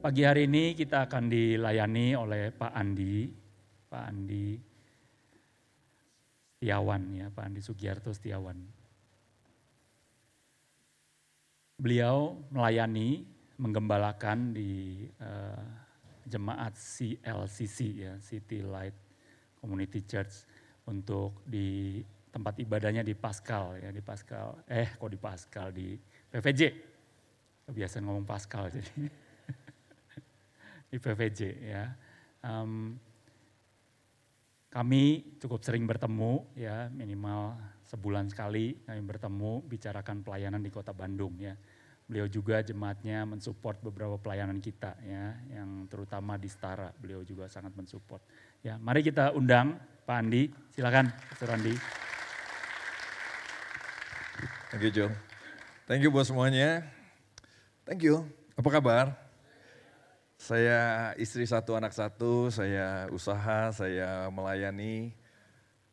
Pagi hari ini kita akan dilayani oleh Pak Andi, Pak Andi Setiawan ya, Pak Andi Sugiarto Setiawan. Beliau melayani, menggembalakan di uh, jemaat CLCC ya, City Light Community Church untuk di tempat ibadahnya di Pascal ya, di Pascal. Eh, kok di Pascal di PVJ. Kebiasaan ngomong Pascal jadi di PVJ ya. Um, kami cukup sering bertemu ya minimal sebulan sekali kami bertemu bicarakan pelayanan di kota Bandung ya. Beliau juga jemaatnya mensupport beberapa pelayanan kita ya, yang terutama di Stara. Beliau juga sangat mensupport. Ya, mari kita undang Pak Andi. Silakan, Pak Andi. Thank you, Joel. Thank you buat semuanya. Thank you. Apa kabar? Saya istri satu, anak satu, saya usaha, saya melayani.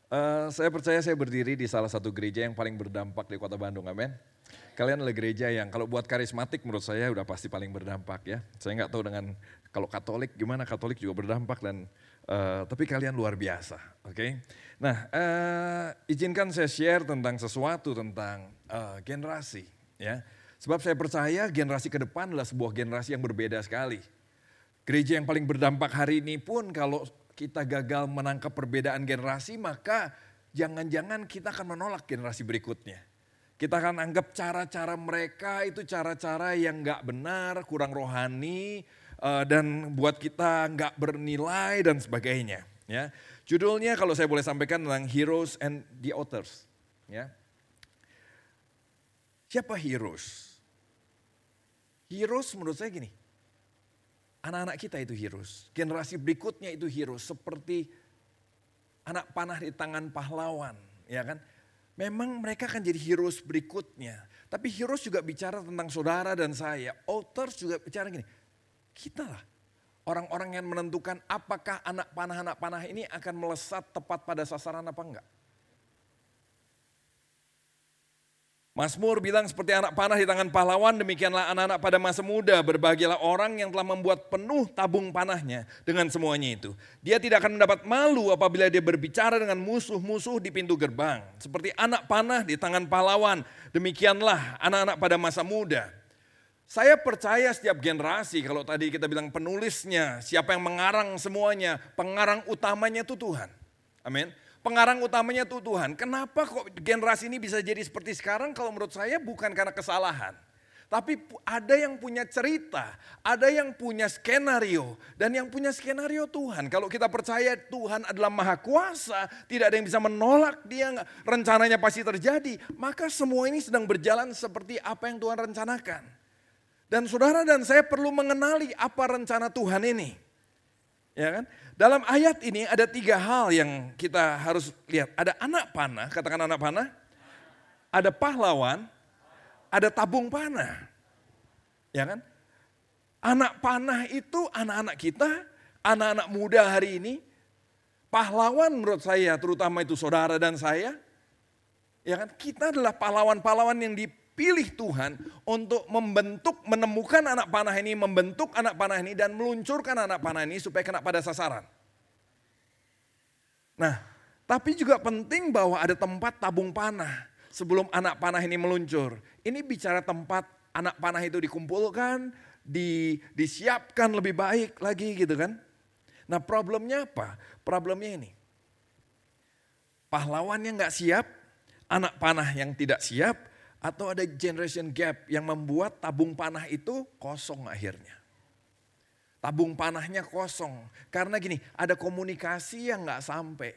Uh, saya percaya saya berdiri di salah satu gereja yang paling berdampak di kota Bandung, amin. Kalian adalah gereja yang kalau buat karismatik menurut saya udah pasti paling berdampak ya. Saya nggak tahu dengan kalau Katolik gimana, Katolik juga berdampak dan uh, tapi kalian luar biasa, oke? Okay? Nah, uh, izinkan saya share tentang sesuatu tentang uh, generasi ya. Sebab saya percaya generasi ke depan adalah sebuah generasi yang berbeda sekali. Gereja yang paling berdampak hari ini pun kalau kita gagal menangkap perbedaan generasi maka jangan-jangan kita akan menolak generasi berikutnya. Kita akan anggap cara-cara mereka itu cara-cara yang gak benar, kurang rohani, eh, dan buat kita gak bernilai dan sebagainya. Ya, judulnya kalau saya boleh sampaikan tentang heroes and the authors. Ya, siapa heroes? Heroes menurut saya gini, Anak-anak kita itu heroes. Generasi berikutnya itu heroes. Seperti anak panah di tangan pahlawan. Ya kan? Memang mereka akan jadi heroes berikutnya. Tapi heroes juga bicara tentang saudara dan saya. Authors juga bicara gini. Kita lah orang-orang yang menentukan apakah anak panah-anak panah ini akan melesat tepat pada sasaran apa enggak. Mazmur bilang seperti anak panah di tangan pahlawan, demikianlah anak-anak pada masa muda. Berbahagialah orang yang telah membuat penuh tabung panahnya dengan semuanya itu. Dia tidak akan mendapat malu apabila dia berbicara dengan musuh-musuh di pintu gerbang. Seperti anak panah di tangan pahlawan, demikianlah anak-anak pada masa muda. Saya percaya setiap generasi, kalau tadi kita bilang penulisnya, siapa yang mengarang semuanya, pengarang utamanya itu Tuhan. Amin. Pengarang utamanya tuh Tuhan. Kenapa kok generasi ini bisa jadi seperti sekarang? Kalau menurut saya bukan karena kesalahan. Tapi ada yang punya cerita, ada yang punya skenario, dan yang punya skenario Tuhan. Kalau kita percaya Tuhan adalah maha kuasa, tidak ada yang bisa menolak dia, rencananya pasti terjadi. Maka semua ini sedang berjalan seperti apa yang Tuhan rencanakan. Dan saudara dan saya perlu mengenali apa rencana Tuhan ini. Ya kan? Dalam ayat ini ada tiga hal yang kita harus lihat. Ada anak panah, katakan anak panah. Ada pahlawan, ada tabung panah. Ya kan? Anak panah itu anak-anak kita, anak-anak muda hari ini. Pahlawan menurut saya, terutama itu saudara dan saya. Ya kan? Kita adalah pahlawan-pahlawan yang dipilih Tuhan untuk membentuk, menemukan anak panah ini, membentuk anak panah ini dan meluncurkan anak panah ini supaya kena pada sasaran. Nah, tapi juga penting bahwa ada tempat tabung panah sebelum anak panah ini meluncur. Ini bicara tempat anak panah itu dikumpulkan, di, disiapkan lebih baik lagi gitu kan. Nah problemnya apa? Problemnya ini. Pahlawannya nggak siap, anak panah yang tidak siap, atau ada generation gap yang membuat tabung panah itu kosong akhirnya. Tabung panahnya kosong. Karena gini, ada komunikasi yang nggak sampai.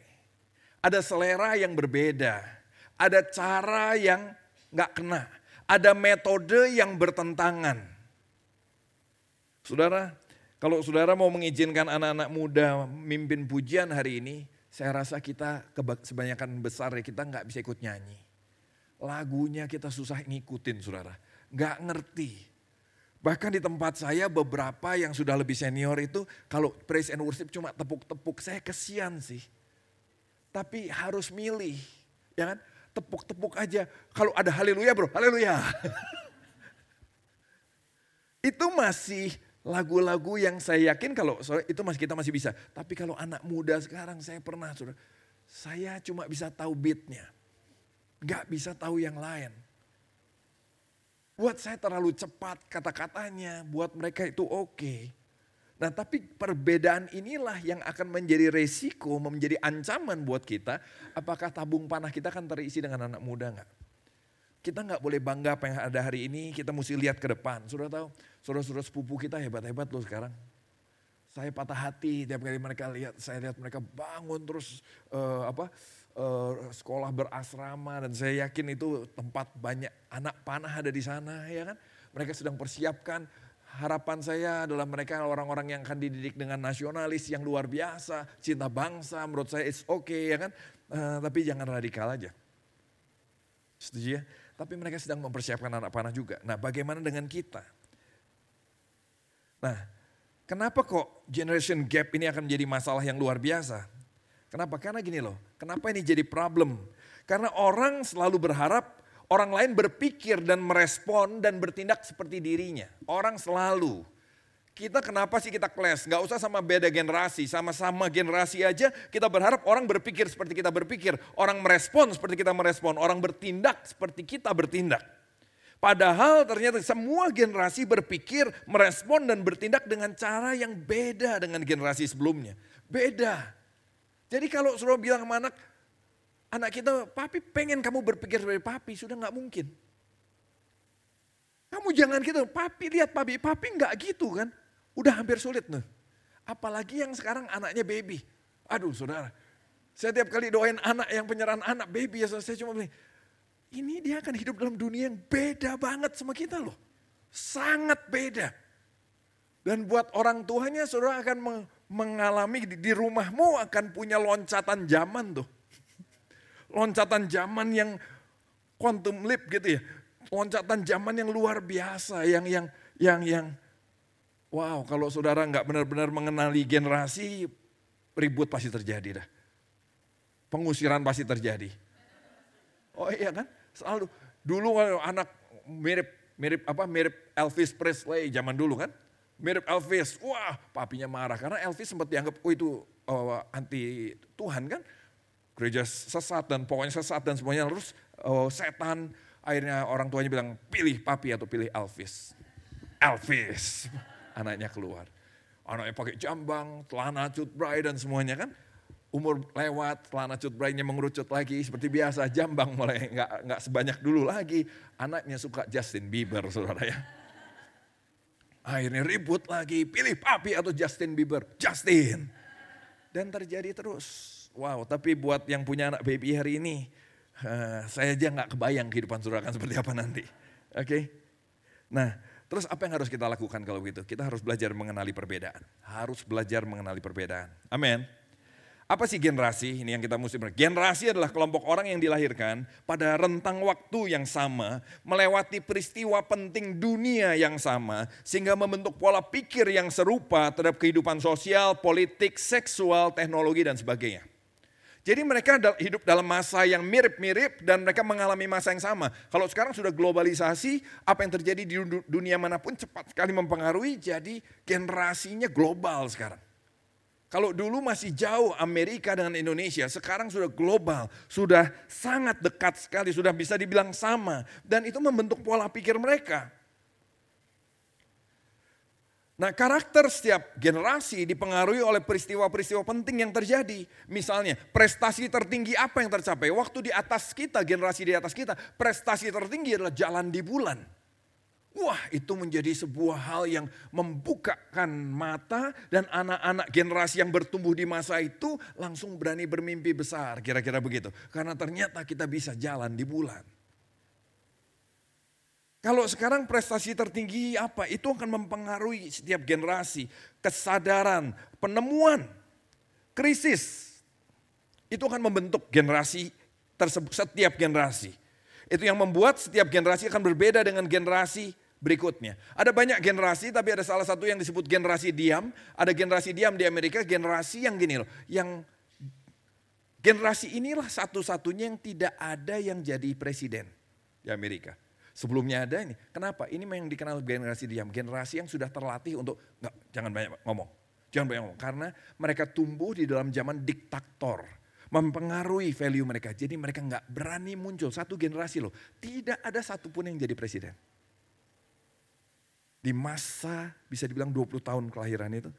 Ada selera yang berbeda. Ada cara yang nggak kena. Ada metode yang bertentangan. Saudara, kalau saudara mau mengizinkan anak-anak muda mimpin pujian hari ini, saya rasa kita sebanyakan besar ya kita nggak bisa ikut nyanyi lagunya kita susah ngikutin saudara. Gak ngerti. Bahkan di tempat saya beberapa yang sudah lebih senior itu kalau praise and worship cuma tepuk-tepuk. Saya kesian sih. Tapi harus milih. Ya kan? Tepuk-tepuk aja. Kalau ada haleluya bro, haleluya. itu masih Lagu-lagu yang saya yakin kalau itu masih kita masih bisa. Tapi kalau anak muda sekarang saya pernah, saudara, saya cuma bisa tahu beatnya. Gak bisa tahu yang lain. Buat saya terlalu cepat kata-katanya, buat mereka itu oke. Okay. Nah tapi perbedaan inilah yang akan menjadi resiko, menjadi ancaman buat kita. Apakah tabung panah kita akan terisi dengan anak muda nggak? Kita nggak boleh bangga apa yang ada hari ini, kita mesti lihat ke depan. Sudah tahu, saudara-saudara sepupu kita hebat-hebat loh sekarang. Saya patah hati tiap kali mereka lihat, saya lihat mereka bangun terus uh, apa uh, sekolah berasrama dan saya yakin itu tempat banyak anak panah ada di sana ya kan. Mereka sedang persiapkan harapan saya adalah mereka orang-orang yang akan dididik dengan nasionalis yang luar biasa, cinta bangsa, menurut saya it's okay ya kan. Uh, tapi jangan radikal aja. Setuju ya? Tapi mereka sedang mempersiapkan anak panah juga. Nah bagaimana dengan kita? Nah kenapa kok generation gap ini akan menjadi masalah yang luar biasa? Kenapa? Karena gini loh, kenapa ini jadi problem? Karena orang selalu berharap orang lain berpikir dan merespon dan bertindak seperti dirinya. Orang selalu. Kita kenapa sih kita kelas? Gak usah sama beda generasi, sama-sama generasi aja kita berharap orang berpikir seperti kita berpikir. Orang merespon seperti kita merespon, orang bertindak seperti kita bertindak. Padahal ternyata semua generasi berpikir, merespon dan bertindak dengan cara yang beda dengan generasi sebelumnya. Beda. Jadi kalau suruh bilang sama anak, Anak kita, papi pengen kamu berpikir seperti papi, sudah nggak mungkin. Kamu jangan gitu, papi lihat papi, papi nggak gitu kan. Udah hampir sulit nih. Apalagi yang sekarang anaknya baby. Aduh saudara, saya tiap kali doain anak yang penyerahan anak baby ya saya cuma bilang, ini dia akan hidup dalam dunia yang beda banget sama kita loh. Sangat beda. Dan buat orang tuanya saudara akan mengalami di rumahmu akan punya loncatan zaman tuh loncatan zaman yang quantum leap gitu ya. Loncatan zaman yang luar biasa, yang yang yang yang wow, kalau saudara nggak benar-benar mengenali generasi, ribut pasti terjadi dah. Pengusiran pasti terjadi. Oh iya kan? Selalu dulu anak mirip mirip apa mirip Elvis Presley zaman dulu kan? Mirip Elvis. Wah, papinya marah karena Elvis sempat dianggap oh itu oh, anti Tuhan kan? gereja sesat dan pokoknya sesat dan semuanya terus oh, setan akhirnya orang tuanya bilang pilih papi atau pilih Elvis. Elvis anaknya keluar. Anaknya pakai jambang, celana cutbray dan semuanya kan. Umur lewat, celana cutbraynya mengerucut lagi seperti biasa, jambang mulai nggak nggak sebanyak dulu lagi. Anaknya suka Justin Bieber, saudara ya. Akhirnya ribut lagi, pilih papi atau Justin Bieber. Justin. Dan terjadi terus Wow, tapi buat yang punya anak baby hari ini, uh, saya aja nggak kebayang kehidupan saudara akan seperti apa nanti. Oke? Okay? Nah, terus apa yang harus kita lakukan kalau begitu? Kita harus belajar mengenali perbedaan. Harus belajar mengenali perbedaan. Amin. Apa sih generasi? Ini yang kita mesti ber. Generasi adalah kelompok orang yang dilahirkan pada rentang waktu yang sama, melewati peristiwa penting dunia yang sama, sehingga membentuk pola pikir yang serupa terhadap kehidupan sosial, politik, seksual, teknologi, dan sebagainya. Jadi mereka hidup dalam masa yang mirip-mirip dan mereka mengalami masa yang sama. Kalau sekarang sudah globalisasi, apa yang terjadi di dunia mana pun cepat sekali mempengaruhi, jadi generasinya global sekarang. Kalau dulu masih jauh Amerika dengan Indonesia, sekarang sudah global, sudah sangat dekat sekali, sudah bisa dibilang sama. Dan itu membentuk pola pikir mereka. Nah karakter setiap generasi dipengaruhi oleh peristiwa-peristiwa penting yang terjadi. Misalnya prestasi tertinggi apa yang tercapai? Waktu di atas kita, generasi di atas kita, prestasi tertinggi adalah jalan di bulan. Wah itu menjadi sebuah hal yang membukakan mata dan anak-anak generasi yang bertumbuh di masa itu langsung berani bermimpi besar kira-kira begitu. Karena ternyata kita bisa jalan di bulan. Kalau sekarang prestasi tertinggi apa? Itu akan mempengaruhi setiap generasi. Kesadaran, penemuan, krisis. Itu akan membentuk generasi tersebut, setiap generasi. Itu yang membuat setiap generasi akan berbeda dengan generasi berikutnya. Ada banyak generasi tapi ada salah satu yang disebut generasi diam. Ada generasi diam di Amerika, generasi yang gini loh. Yang generasi inilah satu-satunya yang tidak ada yang jadi presiden di Amerika. Sebelumnya ada ini. Kenapa? Ini yang dikenal generasi diam. Generasi yang sudah terlatih untuk, enggak, jangan banyak ngomong. Jangan banyak ngomong. Karena mereka tumbuh di dalam zaman diktator. Mempengaruhi value mereka. Jadi mereka enggak berani muncul. Satu generasi loh. Tidak ada satupun yang jadi presiden. Di masa bisa dibilang 20 tahun kelahiran itu.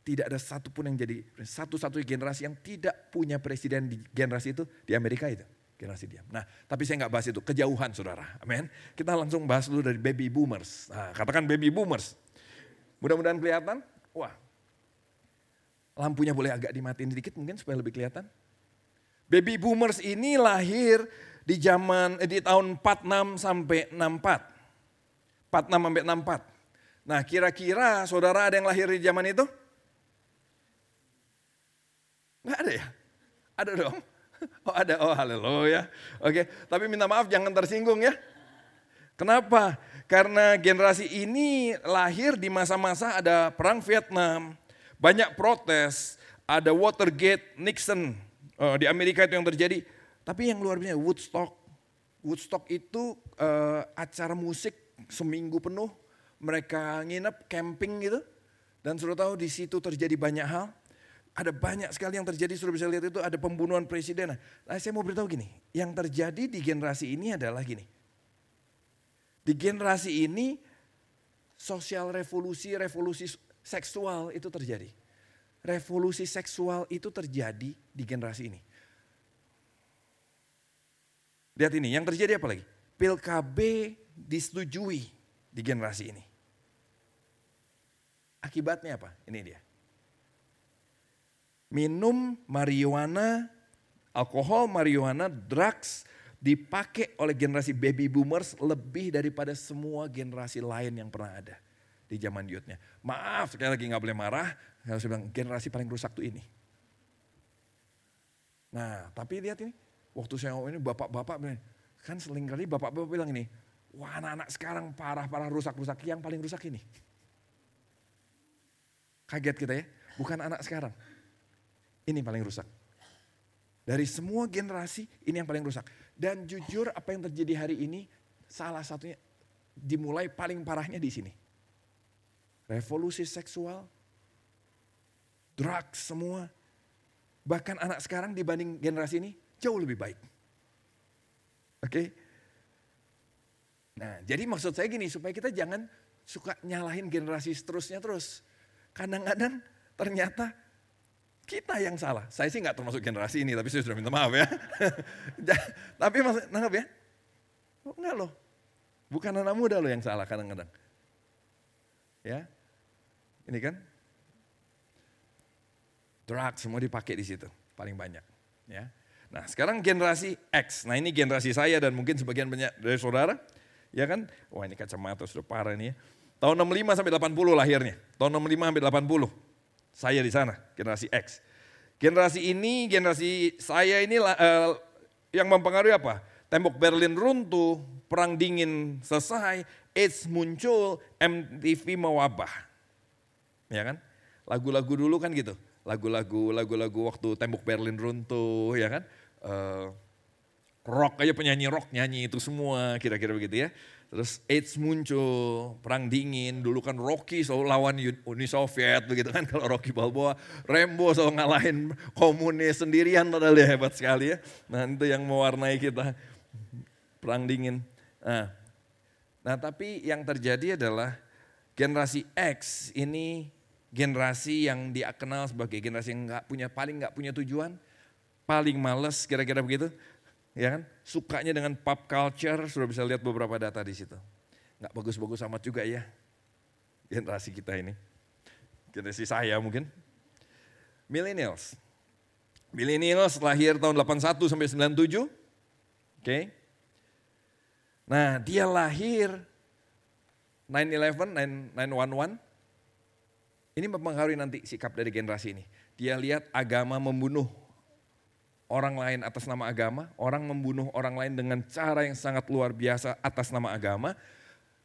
Tidak ada satupun yang jadi satu-satu generasi yang tidak punya presiden di generasi itu di Amerika itu generasi diam. Nah, tapi saya nggak bahas itu, kejauhan saudara. Amin. Kita langsung bahas dulu dari baby boomers. Nah, katakan baby boomers. Mudah-mudahan kelihatan. Wah, lampunya boleh agak dimatiin sedikit mungkin supaya lebih kelihatan. Baby boomers ini lahir di zaman eh, di tahun 46 sampai 64. 46 sampai 64. Nah, kira-kira saudara ada yang lahir di zaman itu? Enggak ada ya? Ada dong. Oh ada, oh haleluya. Oke, tapi minta maaf jangan tersinggung ya. Kenapa? Karena generasi ini lahir di masa-masa ada perang Vietnam, banyak protes, ada Watergate, Nixon uh, di Amerika itu yang terjadi. Tapi yang luar biasa Woodstock. Woodstock itu uh, acara musik seminggu penuh, mereka nginep camping gitu. Dan sudah tahu di situ terjadi banyak hal. Ada banyak sekali yang terjadi, sudah bisa lihat itu ada pembunuhan presiden. Nah, saya mau beritahu gini, yang terjadi di generasi ini adalah gini. Di generasi ini sosial revolusi, revolusi seksual itu terjadi. Revolusi seksual itu terjadi di generasi ini. Lihat ini, yang terjadi apa lagi? Pil KB disetujui di generasi ini. Akibatnya apa? Ini dia minum marijuana, alkohol, marijuana, drugs dipakai oleh generasi baby boomers lebih daripada semua generasi lain yang pernah ada di zaman youthnya. Maaf sekali lagi nggak boleh marah, saya bilang generasi paling rusak tuh ini. Nah tapi lihat ini, waktu saya ngomong ini bapak-bapak kan seling kali bapak-bapak bilang ini, wah anak-anak sekarang parah-parah rusak-rusak, yang paling rusak ini. Kaget kita ya, bukan anak sekarang. Ini paling rusak. Dari semua generasi ini yang paling rusak. Dan jujur apa yang terjadi hari ini salah satunya dimulai paling parahnya di sini. Revolusi seksual, drugs semua. Bahkan anak sekarang dibanding generasi ini jauh lebih baik. Oke. Okay? Nah, jadi maksud saya gini supaya kita jangan suka nyalahin generasi seterusnya terus. Kadang-kadang ternyata kita yang salah. Saya sih nggak termasuk generasi ini, tapi saya sudah minta maaf ya. tapi maksud, nanggap ya? Oh, enggak loh. Bukan anak muda loh yang salah kadang-kadang. Ya, ini kan drug semua dipakai di situ paling banyak. Ya, nah sekarang generasi X. Nah ini generasi saya dan mungkin sebagian banyak dari saudara, ya kan? Wah ini kacamata sudah parah ini ya. Tahun 65 sampai 80 lahirnya. Tahun 65 sampai 80. Saya di sana, generasi X. Generasi ini, generasi saya ini uh, yang mempengaruhi apa? Tembok Berlin runtuh, perang dingin selesai, AIDS muncul, MTV mewabah. Ya kan? Lagu-lagu dulu kan gitu. Lagu-lagu lagu-lagu waktu tembok Berlin runtuh, ya kan? Uh, rock aja penyanyi rock nyanyi itu semua kira-kira begitu ya. Terus AIDS muncul, perang dingin, dulu kan Rocky selalu lawan Uni Soviet begitu kan. Kalau Rocky Balboa, Rambo selalu ngalahin komunis sendirian padahal dia hebat sekali ya. Nah itu yang mewarnai kita, perang dingin. Nah, nah tapi yang terjadi adalah generasi X ini generasi yang dia kenal sebagai generasi yang nggak punya paling nggak punya tujuan, paling males kira-kira begitu ya kan? Sukanya dengan pop culture, sudah bisa lihat beberapa data di situ. Nggak bagus-bagus amat juga ya, generasi kita ini. Generasi saya mungkin. Millennials. Millennials lahir tahun 81 sampai 97. Oke. Okay. Nah dia lahir 9-11, 911. Ini mempengaruhi nanti sikap dari generasi ini. Dia lihat agama membunuh orang lain atas nama agama, orang membunuh orang lain dengan cara yang sangat luar biasa atas nama agama.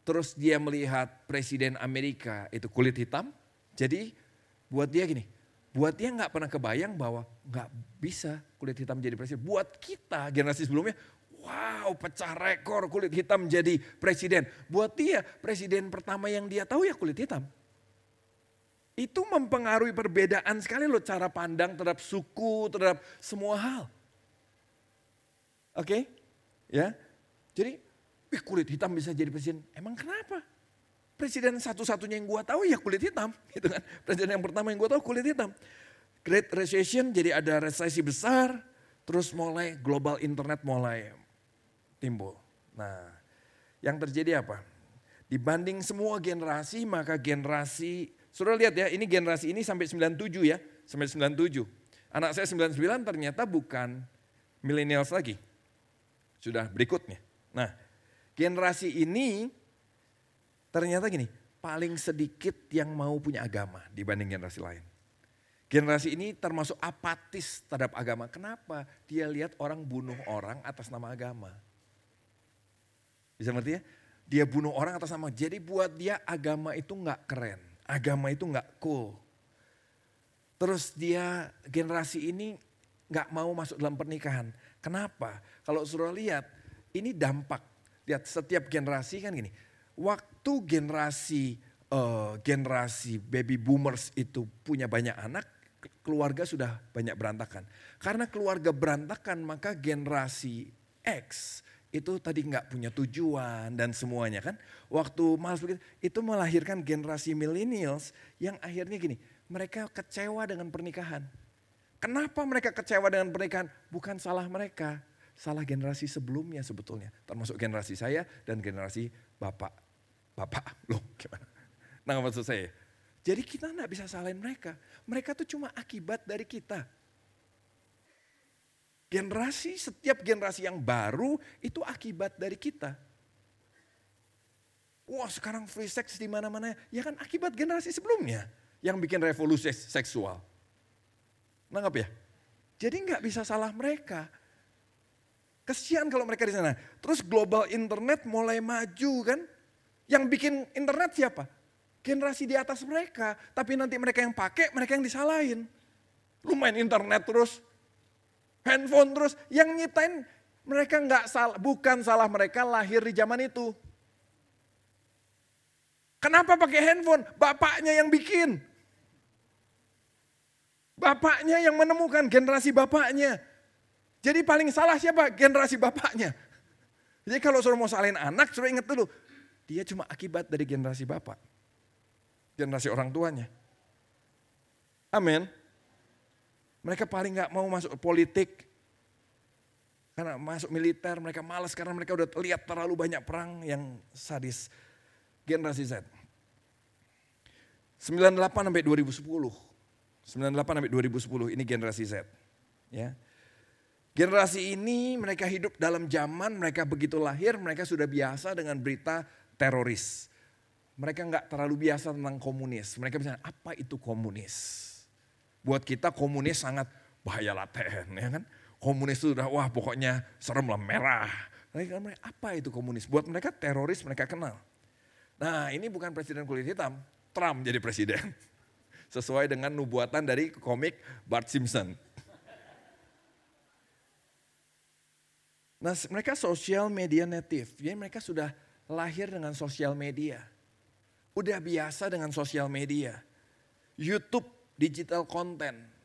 Terus dia melihat presiden Amerika itu kulit hitam. Jadi buat dia gini, buat dia nggak pernah kebayang bahwa nggak bisa kulit hitam jadi presiden. Buat kita generasi sebelumnya, wow pecah rekor kulit hitam jadi presiden. Buat dia presiden pertama yang dia tahu ya kulit hitam. Itu mempengaruhi perbedaan sekali loh cara pandang terhadap suku, terhadap semua hal. Oke, okay? ya. Jadi, wih kulit hitam bisa jadi presiden. Emang kenapa? Presiden satu-satunya yang gua tahu ya kulit hitam, gitu kan. Presiden yang pertama yang gua tahu kulit hitam. Great Recession jadi ada resesi besar, terus mulai global internet mulai timbul. Nah, yang terjadi apa? Dibanding semua generasi, maka generasi, sudah lihat ya, ini generasi ini sampai 97 ya, sampai 97. Anak saya 99 ternyata bukan millennials lagi. Sudah berikutnya. Nah, generasi ini ternyata gini, paling sedikit yang mau punya agama dibanding generasi lain. Generasi ini termasuk apatis terhadap agama. Kenapa? Dia lihat orang bunuh orang atas nama agama. Bisa ngerti ya? Dia bunuh orang atas nama. Jadi buat dia agama itu nggak keren. Agama itu nggak cool. Terus dia generasi ini nggak mau masuk dalam pernikahan. Kenapa? Kalau suruh lihat, ini dampak. Lihat setiap generasi kan gini. Waktu generasi uh, generasi baby boomers itu punya banyak anak, keluarga sudah banyak berantakan. Karena keluarga berantakan maka generasi X itu tadi nggak punya tujuan dan semuanya kan. Waktu malas begitu, itu melahirkan generasi millennials yang akhirnya gini, mereka kecewa dengan pernikahan. Kenapa mereka kecewa dengan pernikahan? Bukan salah mereka, salah generasi sebelumnya sebetulnya. Termasuk generasi saya dan generasi bapak. Bapak, loh gimana? Nah maksud saya, jadi kita nggak bisa salahin mereka. Mereka tuh cuma akibat dari kita. Generasi, setiap generasi yang baru itu akibat dari kita. Wah sekarang free sex di mana-mana. Ya kan akibat generasi sebelumnya yang bikin revolusi seksual. Nanggap ya? Jadi nggak bisa salah mereka. Kesian kalau mereka di sana. Terus global internet mulai maju kan. Yang bikin internet siapa? Generasi di atas mereka. Tapi nanti mereka yang pakai, mereka yang disalahin. Lu main internet terus, handphone terus. Yang nyiptain mereka nggak salah, bukan salah mereka lahir di zaman itu. Kenapa pakai handphone? Bapaknya yang bikin. Bapaknya yang menemukan generasi bapaknya. Jadi paling salah siapa? Generasi bapaknya. Jadi kalau suruh mau salin anak, suruh ingat dulu. Dia cuma akibat dari generasi bapak. Generasi orang tuanya. Amin. Mereka paling nggak mau masuk politik. Karena masuk militer mereka malas karena mereka udah lihat terlalu banyak perang yang sadis. Generasi Z. 98 sampai 2010. 98 sampai 2010 ini generasi Z. Ya. Generasi ini mereka hidup dalam zaman mereka begitu lahir mereka sudah biasa dengan berita teroris. Mereka nggak terlalu biasa tentang komunis. Mereka bilang apa itu komunis? Buat kita komunis sangat bahaya laten ya kan. Komunis itu udah wah pokoknya serem lah merah. Mereka apa itu komunis? Buat mereka teroris mereka kenal. Nah ini bukan presiden kulit hitam, Trump jadi presiden. Sesuai dengan nubuatan dari komik Bart Simpson. Nah mereka sosial media native, jadi mereka sudah lahir dengan sosial media. Udah biasa dengan sosial media. YouTube digital content.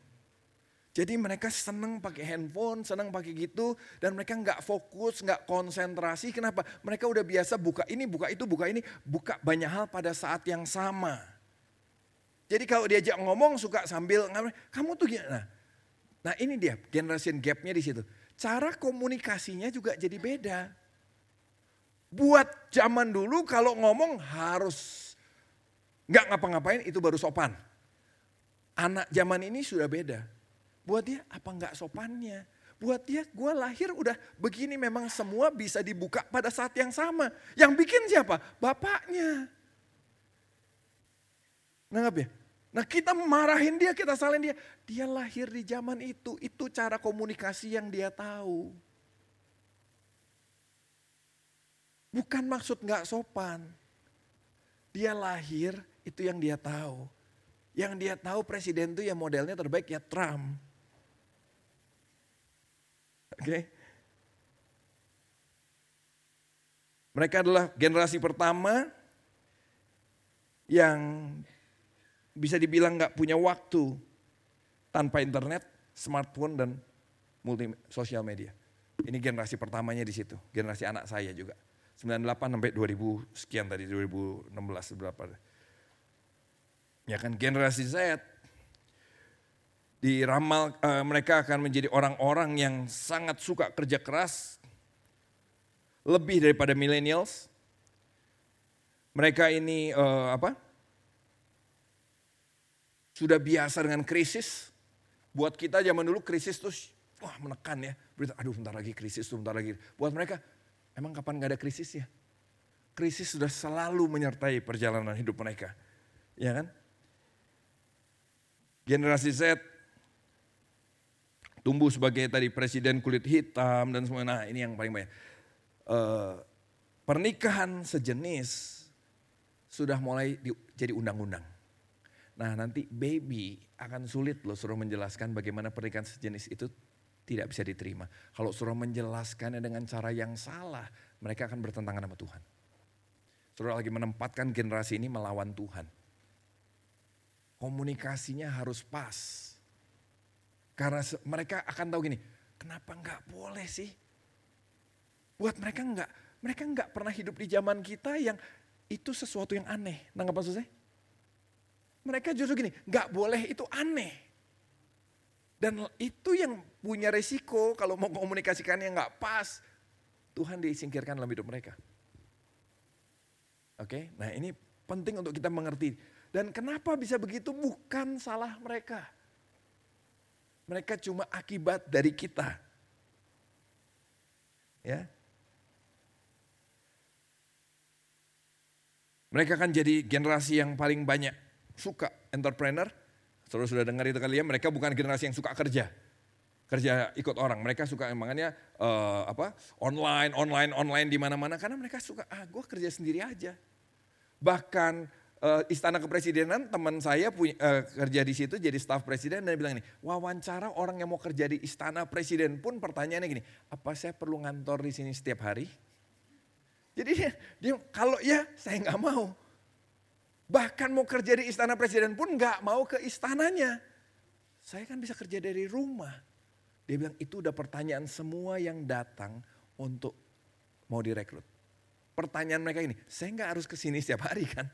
Jadi mereka senang pakai handphone, senang pakai gitu, dan mereka nggak fokus, nggak konsentrasi. Kenapa? Mereka udah biasa buka ini, buka itu, buka ini, buka banyak hal pada saat yang sama. Jadi kalau diajak ngomong suka sambil kamu tuh gimana? Nah ini dia generation gapnya di situ. Cara komunikasinya juga jadi beda. Buat zaman dulu kalau ngomong harus nggak ngapa-ngapain itu baru sopan. Anak zaman ini sudah beda. Buat dia apa enggak sopannya? Buat dia gue lahir udah begini memang semua bisa dibuka pada saat yang sama. Yang bikin siapa? Bapaknya. Nanggap ya? Nah kita marahin dia, kita salin dia. Dia lahir di zaman itu, itu cara komunikasi yang dia tahu. Bukan maksud nggak sopan. Dia lahir, itu yang dia tahu. Yang dia tahu presiden itu ya modelnya terbaik ya Trump. Oke. Okay? Mereka adalah generasi pertama yang bisa dibilang nggak punya waktu tanpa internet, smartphone dan multi sosial media. Ini generasi pertamanya di situ, generasi anak saya juga. 98 sampai 2000 sekian tadi 2016 berapa. Ya kan generasi Z diramal uh, mereka akan menjadi orang-orang yang sangat suka kerja keras lebih daripada millennials. Mereka ini uh, apa? Sudah biasa dengan krisis. Buat kita zaman dulu krisis tuh wah menekan ya. Berita, aduh bentar lagi krisis tuh, bentar lagi. Buat mereka, emang kapan gak ada krisis ya? Krisis sudah selalu menyertai perjalanan hidup mereka. Ya kan? Generasi Z tumbuh sebagai tadi presiden kulit hitam dan semua. Nah ini yang paling banyak. Uh, pernikahan sejenis sudah mulai di, jadi undang-undang. Nah nanti baby akan sulit loh suruh menjelaskan bagaimana pernikahan sejenis itu tidak bisa diterima. Kalau suruh menjelaskannya dengan cara yang salah, mereka akan bertentangan sama Tuhan. Suruh lagi menempatkan generasi ini melawan Tuhan. Komunikasinya harus pas karena mereka akan tahu gini, kenapa nggak boleh sih? Buat mereka nggak, mereka nggak pernah hidup di zaman kita yang itu sesuatu yang aneh. Nangkap maksud saya? Mereka justru gini, nggak boleh itu aneh. Dan itu yang punya resiko kalau mau komunikasikan yang nggak pas, Tuhan disingkirkan dalam hidup mereka. Oke, nah ini penting untuk kita mengerti. Dan kenapa bisa begitu? Bukan salah mereka. Mereka cuma akibat dari kita. Ya. Mereka akan jadi generasi yang paling banyak suka entrepreneur. Saudara sudah dengar itu kali ya, mereka bukan generasi yang suka kerja. Kerja ikut orang, mereka suka makanya uh, apa online, online, online di mana-mana karena mereka suka ah gue kerja sendiri aja. Bahkan uh, istana kepresidenan teman saya punya, uh, kerja di situ jadi staf presiden dan dia bilang ini wawancara orang yang mau kerja di istana presiden pun pertanyaannya gini apa saya perlu ngantor di sini setiap hari? Jadi dia, dia kalau ya saya nggak mau. Bahkan mau kerja di istana presiden pun nggak mau ke istananya. Saya kan bisa kerja dari rumah. Dia bilang itu udah pertanyaan semua yang datang untuk mau direkrut. Pertanyaan mereka ini saya nggak harus ke sini setiap hari kan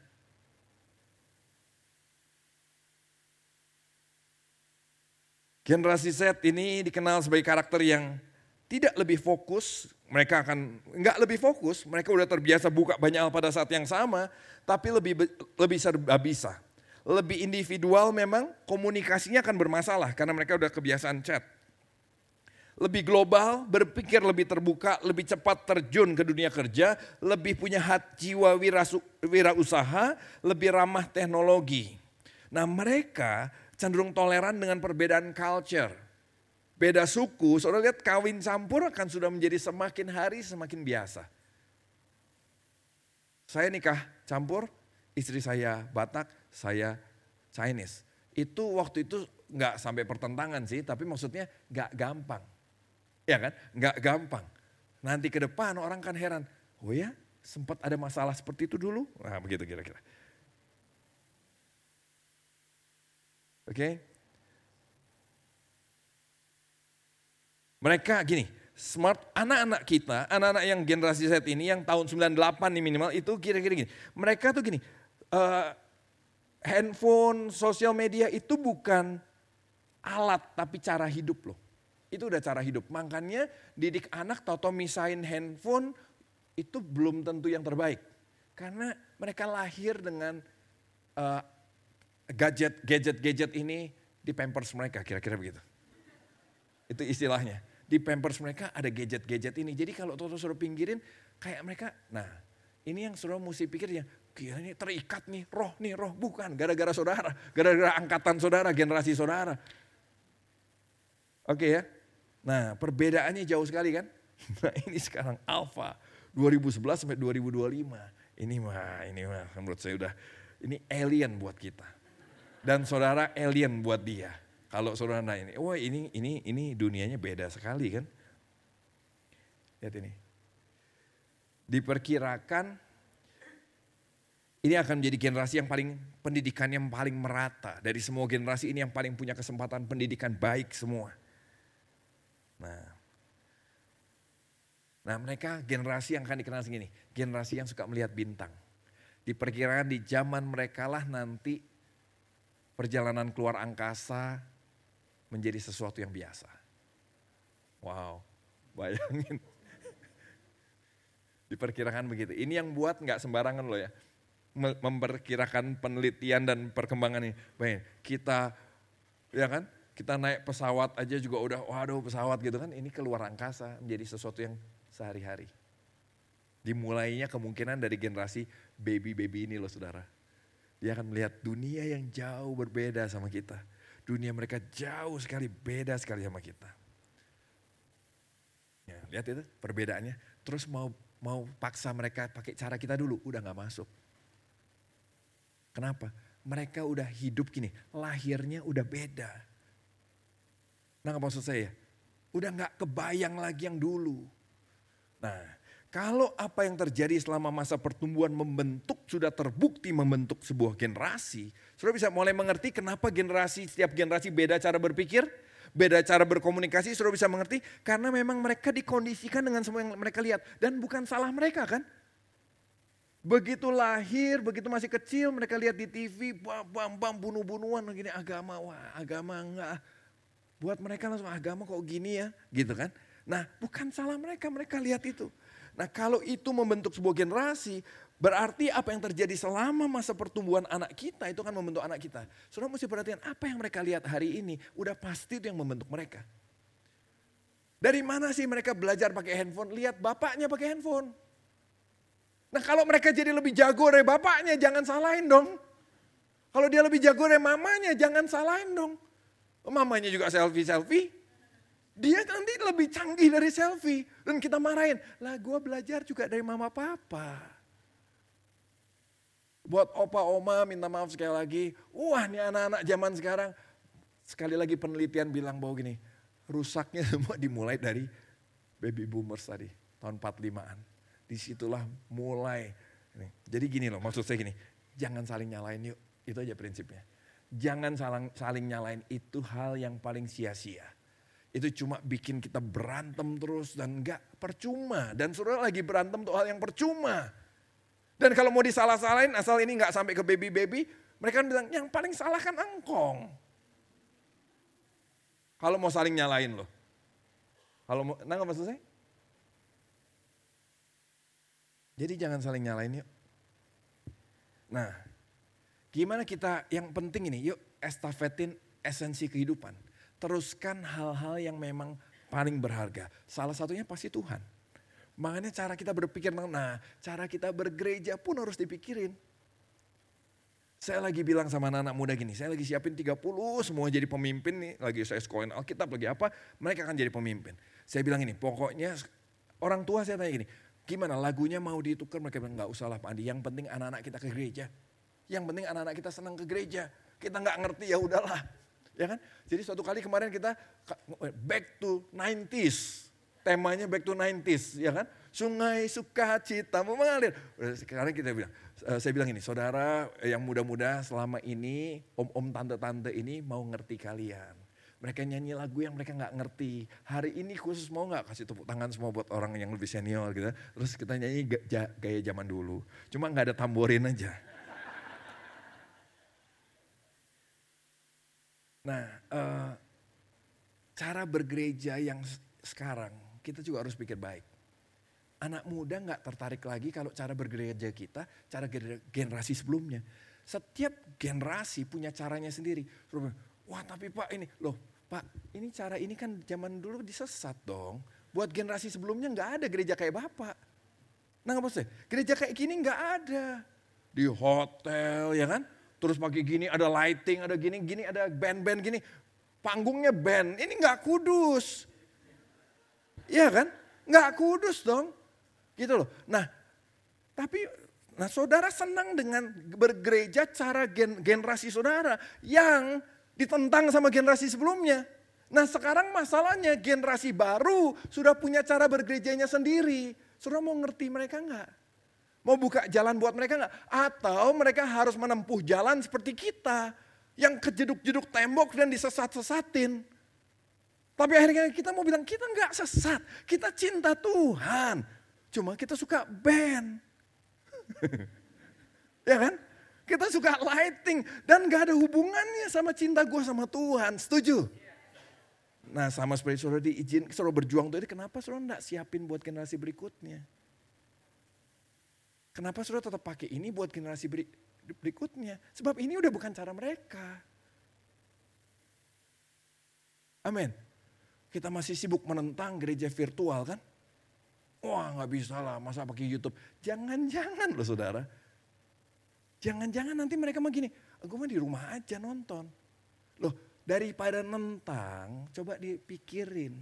Generasi Z ini dikenal sebagai karakter yang tidak lebih fokus, mereka akan nggak lebih fokus, mereka udah terbiasa buka banyak hal pada saat yang sama, tapi lebih lebih serba bisa. Lebih individual memang komunikasinya akan bermasalah karena mereka udah kebiasaan chat. Lebih global, berpikir lebih terbuka, lebih cepat terjun ke dunia kerja, lebih punya hati jiwa wirausaha, lebih ramah teknologi. Nah mereka cenderung toleran dengan perbedaan culture. Beda suku, saudara lihat kawin campur akan sudah menjadi semakin hari semakin biasa. Saya nikah campur, istri saya Batak, saya Chinese. Itu waktu itu nggak sampai pertentangan sih, tapi maksudnya nggak gampang. Ya kan? Nggak gampang. Nanti ke depan orang kan heran, oh ya sempat ada masalah seperti itu dulu? Nah begitu kira-kira. Oke. Okay? Mereka gini, smart anak-anak kita, anak-anak yang generasi Z ini yang tahun 98 nih minimal itu kira-kira gini. Mereka tuh gini, uh, handphone, sosial media itu bukan alat tapi cara hidup loh. Itu udah cara hidup. Makanya didik anak tau-tau misain handphone itu belum tentu yang terbaik. Karena mereka lahir dengan uh, gadget gadget gadget ini di pampers mereka kira-kira begitu. Itu istilahnya. Di pampers mereka ada gadget-gadget ini. Jadi kalau Toto suruh pinggirin kayak mereka, nah ini yang suruh mesti pikir ya, gila ini terikat nih, roh nih, roh bukan. Gara-gara saudara, gara-gara angkatan saudara, generasi saudara. Oke ya. Nah perbedaannya jauh sekali kan. Nah ini sekarang alpha 2011 sampai 2025. Ini mah, ini mah menurut saya udah, ini alien buat kita dan saudara alien buat dia. Kalau saudara nanya ini, wah ini ini ini dunianya beda sekali kan? Lihat ini. diperkirakan ini akan menjadi generasi yang paling pendidikan yang paling merata. Dari semua generasi ini yang paling punya kesempatan pendidikan baik semua. Nah, nah mereka generasi yang akan dikenal segini. Generasi yang suka melihat bintang. Diperkirakan di zaman mereka lah nanti perjalanan keluar angkasa menjadi sesuatu yang biasa. Wow, bayangin. Diperkirakan begitu. Ini yang buat nggak sembarangan loh ya memperkirakan penelitian dan perkembangan ini. Baik, kita ya kan, kita naik pesawat aja juga udah waduh pesawat gitu kan, ini keluar angkasa menjadi sesuatu yang sehari-hari. Dimulainya kemungkinan dari generasi baby-baby ini loh saudara. Dia akan melihat dunia yang jauh berbeda sama kita. Dunia mereka jauh sekali beda sekali sama kita. Ya, lihat itu perbedaannya. Terus mau mau paksa mereka pakai cara kita dulu, udah nggak masuk. Kenapa? Mereka udah hidup gini, lahirnya udah beda. Nah maksud saya, udah gak kebayang lagi yang dulu. Nah kalau apa yang terjadi selama masa pertumbuhan membentuk, sudah terbukti membentuk sebuah generasi. Sudah bisa mulai mengerti kenapa generasi, setiap generasi beda cara berpikir, beda cara berkomunikasi, sudah bisa mengerti. Karena memang mereka dikondisikan dengan semua yang mereka lihat. Dan bukan salah mereka kan. Begitu lahir, begitu masih kecil mereka lihat di TV, bam bam bunuh-bunuhan gini agama, wah agama enggak. Buat mereka langsung agama kok gini ya, gitu kan. Nah bukan salah mereka, mereka lihat itu. Nah kalau itu membentuk sebuah generasi, berarti apa yang terjadi selama masa pertumbuhan anak kita itu kan membentuk anak kita. Saudara mesti perhatikan apa yang mereka lihat hari ini, udah pasti itu yang membentuk mereka. Dari mana sih mereka belajar pakai handphone? Lihat bapaknya pakai handphone. Nah kalau mereka jadi lebih jago dari bapaknya jangan salahin dong. Kalau dia lebih jago dari mamanya jangan salahin dong. Mamanya juga selfie-selfie. Dia nanti lebih canggih dari selfie. Dan kita marahin. Lah gue belajar juga dari mama papa. Buat opa oma minta maaf sekali lagi. Wah ini anak-anak zaman sekarang. Sekali lagi penelitian bilang bahwa gini. Rusaknya semua dimulai dari baby boomers tadi. Tahun 45-an di situlah mulai. Jadi gini loh, maksud saya gini, jangan saling nyalain yuk, itu aja prinsipnya. Jangan saling, saling nyalain, itu hal yang paling sia-sia. Itu cuma bikin kita berantem terus dan enggak percuma. Dan saudara lagi berantem tuh hal yang percuma. Dan kalau mau disalah-salahin asal ini enggak sampai ke baby-baby, mereka bilang yang paling salah kan engkong. Kalau mau saling nyalain loh. Kalau mau, nah maksud saya? Jadi jangan saling nyalain yuk. Nah, gimana kita yang penting ini yuk estafetin esensi kehidupan. Teruskan hal-hal yang memang paling berharga. Salah satunya pasti Tuhan. Makanya cara kita berpikir, nah cara kita bergereja pun harus dipikirin. Saya lagi bilang sama anak-anak muda gini, saya lagi siapin 30 semua jadi pemimpin nih, lagi saya sekoin Alkitab, lagi apa, mereka akan jadi pemimpin. Saya bilang ini, pokoknya orang tua saya tanya gini, Gimana lagunya mau ditukar mereka bilang nggak usah lah Pak Andi. Yang penting anak-anak kita ke gereja. Yang penting anak-anak kita senang ke gereja. Kita nggak ngerti ya udahlah. Ya kan? Jadi suatu kali kemarin kita back to 90s. Temanya back to 90s, ya kan? Sungai sukacita mengalir. Sekarang kita bilang, eh, saya bilang ini, saudara yang muda-muda selama ini, om-om tante-tante ini mau ngerti kalian mereka nyanyi lagu yang mereka nggak ngerti. Hari ini khusus mau nggak kasih tepuk tangan semua buat orang yang lebih senior gitu. Terus kita nyanyi gaya zaman dulu. Cuma nggak ada tamborin aja. Nah, uh, cara bergereja yang sekarang kita juga harus pikir baik. Anak muda nggak tertarik lagi kalau cara bergereja kita, cara generasi sebelumnya. Setiap generasi punya caranya sendiri. Wah tapi Pak ini, loh Pak ini cara ini kan zaman dulu disesat dong. Buat generasi sebelumnya nggak ada gereja kayak Bapak. Nah nggak maksudnya, gereja kayak gini nggak ada. Di hotel ya kan, terus pakai gini ada lighting, ada gini, gini ada band-band gini. Panggungnya band, ini nggak kudus. Iya kan? Nggak kudus dong. Gitu loh. Nah, tapi nah saudara senang dengan bergereja cara gen, generasi saudara yang ditentang sama generasi sebelumnya. Nah sekarang masalahnya generasi baru sudah punya cara bergerejanya sendiri. Saudara mau ngerti mereka enggak? Mau buka jalan buat mereka enggak? Atau mereka harus menempuh jalan seperti kita. Yang kejeduk-jeduk tembok dan disesat-sesatin. Tapi akhirnya kita mau bilang kita enggak sesat. Kita cinta Tuhan. Cuma kita suka band. ya kan? Kita suka lighting. Dan gak ada hubungannya sama cinta gue sama Tuhan. Setuju? Nah sama seperti saudara diizin, saudara berjuang tuh, kenapa saudara enggak siapin buat generasi berikutnya? Kenapa saudara tetap pakai ini buat generasi berikutnya? Sebab ini udah bukan cara mereka. Amin. Kita masih sibuk menentang gereja virtual kan? Wah nggak bisa lah, masa pakai YouTube. Jangan-jangan loh saudara. Jangan-jangan nanti mereka mah gini, gue mah di rumah aja nonton. Loh Daripada nentang, coba dipikirin.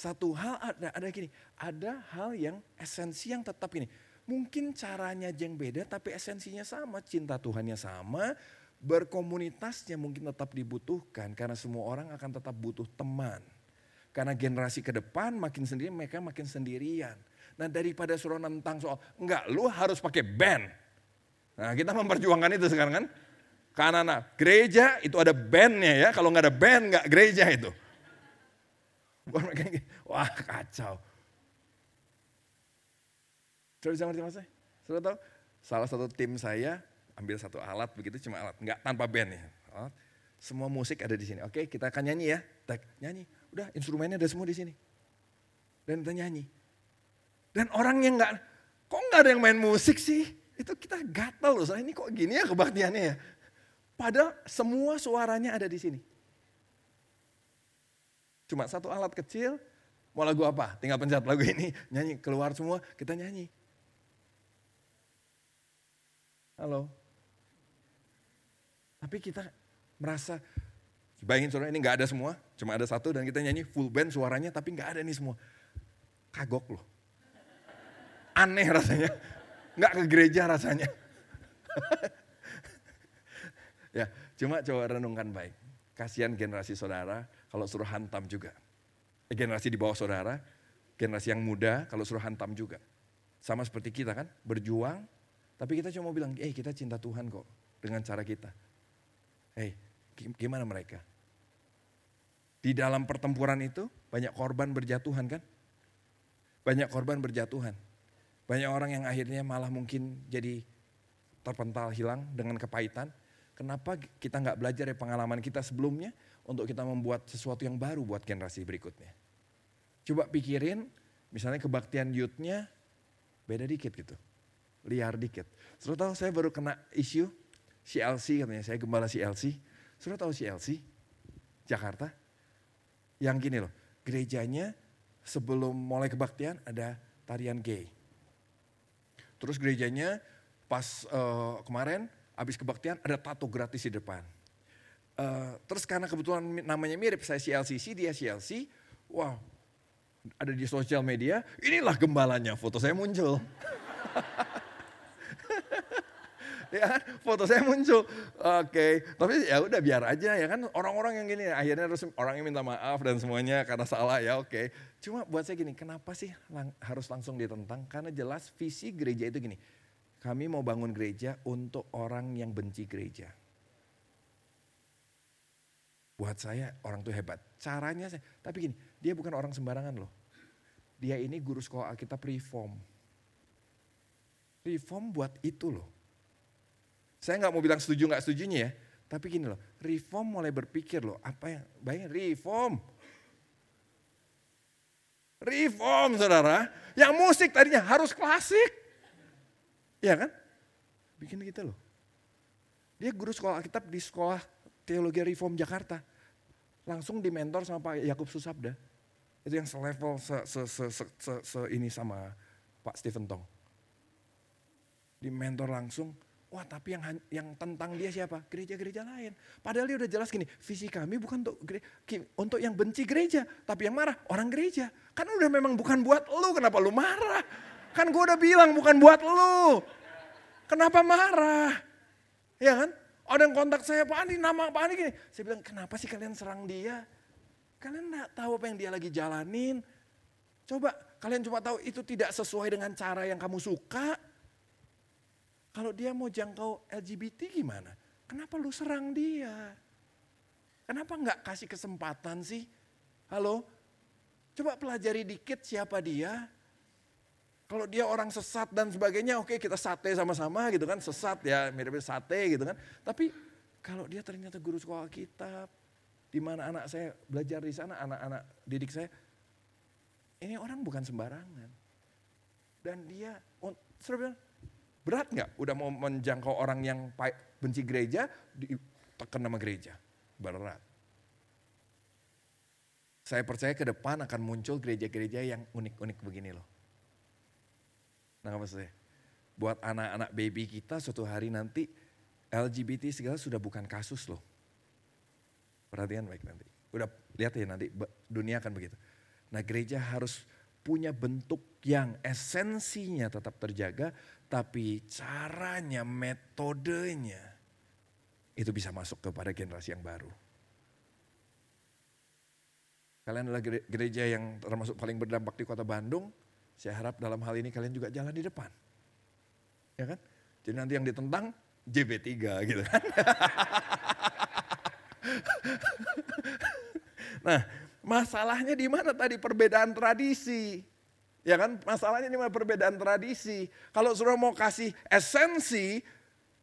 Satu hal ada, ada gini, ada hal yang esensi yang tetap gini. Mungkin caranya yang beda tapi esensinya sama, cinta Tuhannya sama, berkomunitasnya mungkin tetap dibutuhkan karena semua orang akan tetap butuh teman. Karena generasi ke depan makin sendiri mereka makin sendirian. Nah daripada suruh nentang soal enggak lu harus pakai band. Nah kita memperjuangkan itu sekarang kan. Karena nah, gereja itu ada bandnya ya, kalau nggak ada band nggak gereja itu. Wah kacau. Sudah bisa ngerti maksudnya? Sudah tahu? Salah satu tim saya ambil satu alat begitu cuma alat, nggak tanpa band ya. Semua musik ada di sini. Oke, kita akan nyanyi ya. Tak nyanyi. Udah, instrumennya ada semua di sini. Dan kita nyanyi. Dan orang yang nggak, kok nggak ada yang main musik sih? Itu kita gatal loh. Soalnya ini kok gini ya kebaktiannya ya. Padahal semua suaranya ada di sini. Cuma satu alat kecil, mau lagu apa? Tinggal pencet lagu ini, nyanyi, keluar semua, kita nyanyi. Halo. Tapi kita merasa, bayangin saudara ini nggak ada semua, cuma ada satu dan kita nyanyi full band suaranya tapi nggak ada nih semua. Kagok loh. Aneh rasanya. Nggak ke gereja rasanya. Ya, cuma coba renungkan baik. Kasihan generasi saudara kalau suruh hantam juga. Eh, generasi di bawah saudara, generasi yang muda kalau suruh hantam juga. Sama seperti kita kan, berjuang, tapi kita cuma bilang, eh kita cinta Tuhan kok dengan cara kita. Hei, gimana mereka? Di dalam pertempuran itu banyak korban berjatuhan kan? Banyak korban berjatuhan. Banyak orang yang akhirnya malah mungkin jadi terpental hilang dengan kepahitan. Kenapa kita nggak belajar dari pengalaman kita sebelumnya untuk kita membuat sesuatu yang baru buat generasi berikutnya. Coba pikirin, misalnya kebaktian youthnya beda dikit gitu. Liar dikit. Sudah tahu saya baru kena isu CLC katanya, saya gembala CLC. Sudah tahu CLC? Jakarta? Yang gini loh, gerejanya sebelum mulai kebaktian ada tarian gay. Terus gerejanya pas uh, kemarin habis kebaktian ada tato gratis di depan. Uh, terus karena kebetulan namanya mirip, saya CLCC, dia CLC, wow, ada di sosial media, inilah gembalanya, foto saya muncul. ya kan, foto saya muncul. Oke, okay. tapi ya udah biar aja ya kan orang-orang yang gini akhirnya harus orang yang minta maaf dan semuanya karena salah ya oke. Okay. Cuma buat saya gini, kenapa sih lang harus langsung ditentang? Karena jelas visi gereja itu gini, kami mau bangun gereja untuk orang yang benci gereja. Buat saya orang itu hebat. Caranya saya, tapi gini, dia bukan orang sembarangan loh. Dia ini guru sekolah Alkitab reform. Reform buat itu loh. Saya nggak mau bilang setuju nggak setujunya ya, tapi gini loh, reform mulai berpikir loh, apa yang bayangin reform. Reform saudara, yang musik tadinya harus klasik. Iya kan? Bikin gitu loh. Dia guru sekolah Alkitab di sekolah teologi reform Jakarta. Langsung dimentor sama Pak Yakub Susabda. Itu yang selevel se, se, se, se, se, se ini sama Pak Stephen Tong. Dimentor langsung, wah tapi yang yang tentang dia siapa? Gereja-gereja lain. Padahal dia udah jelas gini, visi kami bukan untuk untuk yang benci gereja, tapi yang marah orang gereja. Kan udah memang bukan buat lu, kenapa lu marah? Kan gue udah bilang bukan buat lu. Kenapa marah? Ya kan? Ada yang kontak saya, Pak Andi, nama Pak Andi gini. Saya bilang, kenapa sih kalian serang dia? Kalian gak tahu apa yang dia lagi jalanin. Coba kalian cuma tahu itu tidak sesuai dengan cara yang kamu suka. Kalau dia mau jangkau LGBT gimana? Kenapa lu serang dia? Kenapa nggak kasih kesempatan sih? Halo? Coba pelajari dikit siapa dia. Kalau dia orang sesat dan sebagainya, oke kita sate sama-sama gitu kan. Sesat ya, mirip-mirip sate gitu kan. Tapi kalau dia ternyata guru sekolah kitab, di mana anak saya belajar di sana, anak-anak didik saya, ini orang bukan sembarangan. Dan dia, oh, bilang, berat nggak udah mau menjangkau orang yang benci gereja, ditekan nama gereja. Berat. Saya percaya ke depan akan muncul gereja-gereja yang unik-unik begini loh. Nah maksudnya, buat anak-anak baby kita suatu hari nanti LGBT segala sudah bukan kasus loh. Perhatian baik nanti. Udah lihat ya nanti dunia akan begitu. Nah gereja harus punya bentuk yang esensinya tetap terjaga, tapi caranya, metodenya itu bisa masuk kepada generasi yang baru. Kalian adalah gereja yang termasuk paling berdampak di kota Bandung, saya harap dalam hal ini kalian juga jalan di depan. Ya kan? Jadi nanti yang ditentang JB3 gitu kan. nah, masalahnya di mana tadi perbedaan tradisi? Ya kan? Masalahnya di mana perbedaan tradisi? Kalau sudah mau kasih esensi,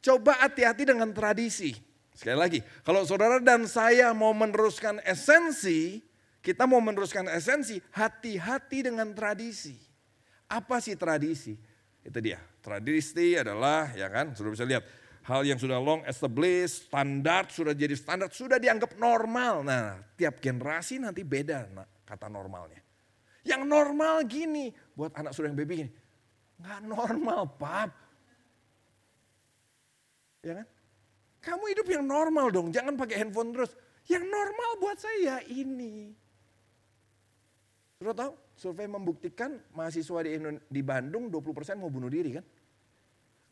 coba hati-hati dengan tradisi. Sekali lagi, kalau saudara dan saya mau meneruskan esensi, kita mau meneruskan esensi, hati-hati dengan tradisi. Apa sih tradisi? Itu dia. Tradisi adalah ya kan, sudah bisa lihat hal yang sudah long established, standar sudah jadi standar, sudah dianggap normal. Nah, tiap generasi nanti beda nah, kata normalnya. Yang normal gini, buat anak sudah yang baby gini, nggak normal, pap. Ya kan? Kamu hidup yang normal dong, jangan pakai handphone terus. Yang normal buat saya ini. Sudah tahu? Survei membuktikan mahasiswa di, di Bandung 20% mau bunuh diri kan?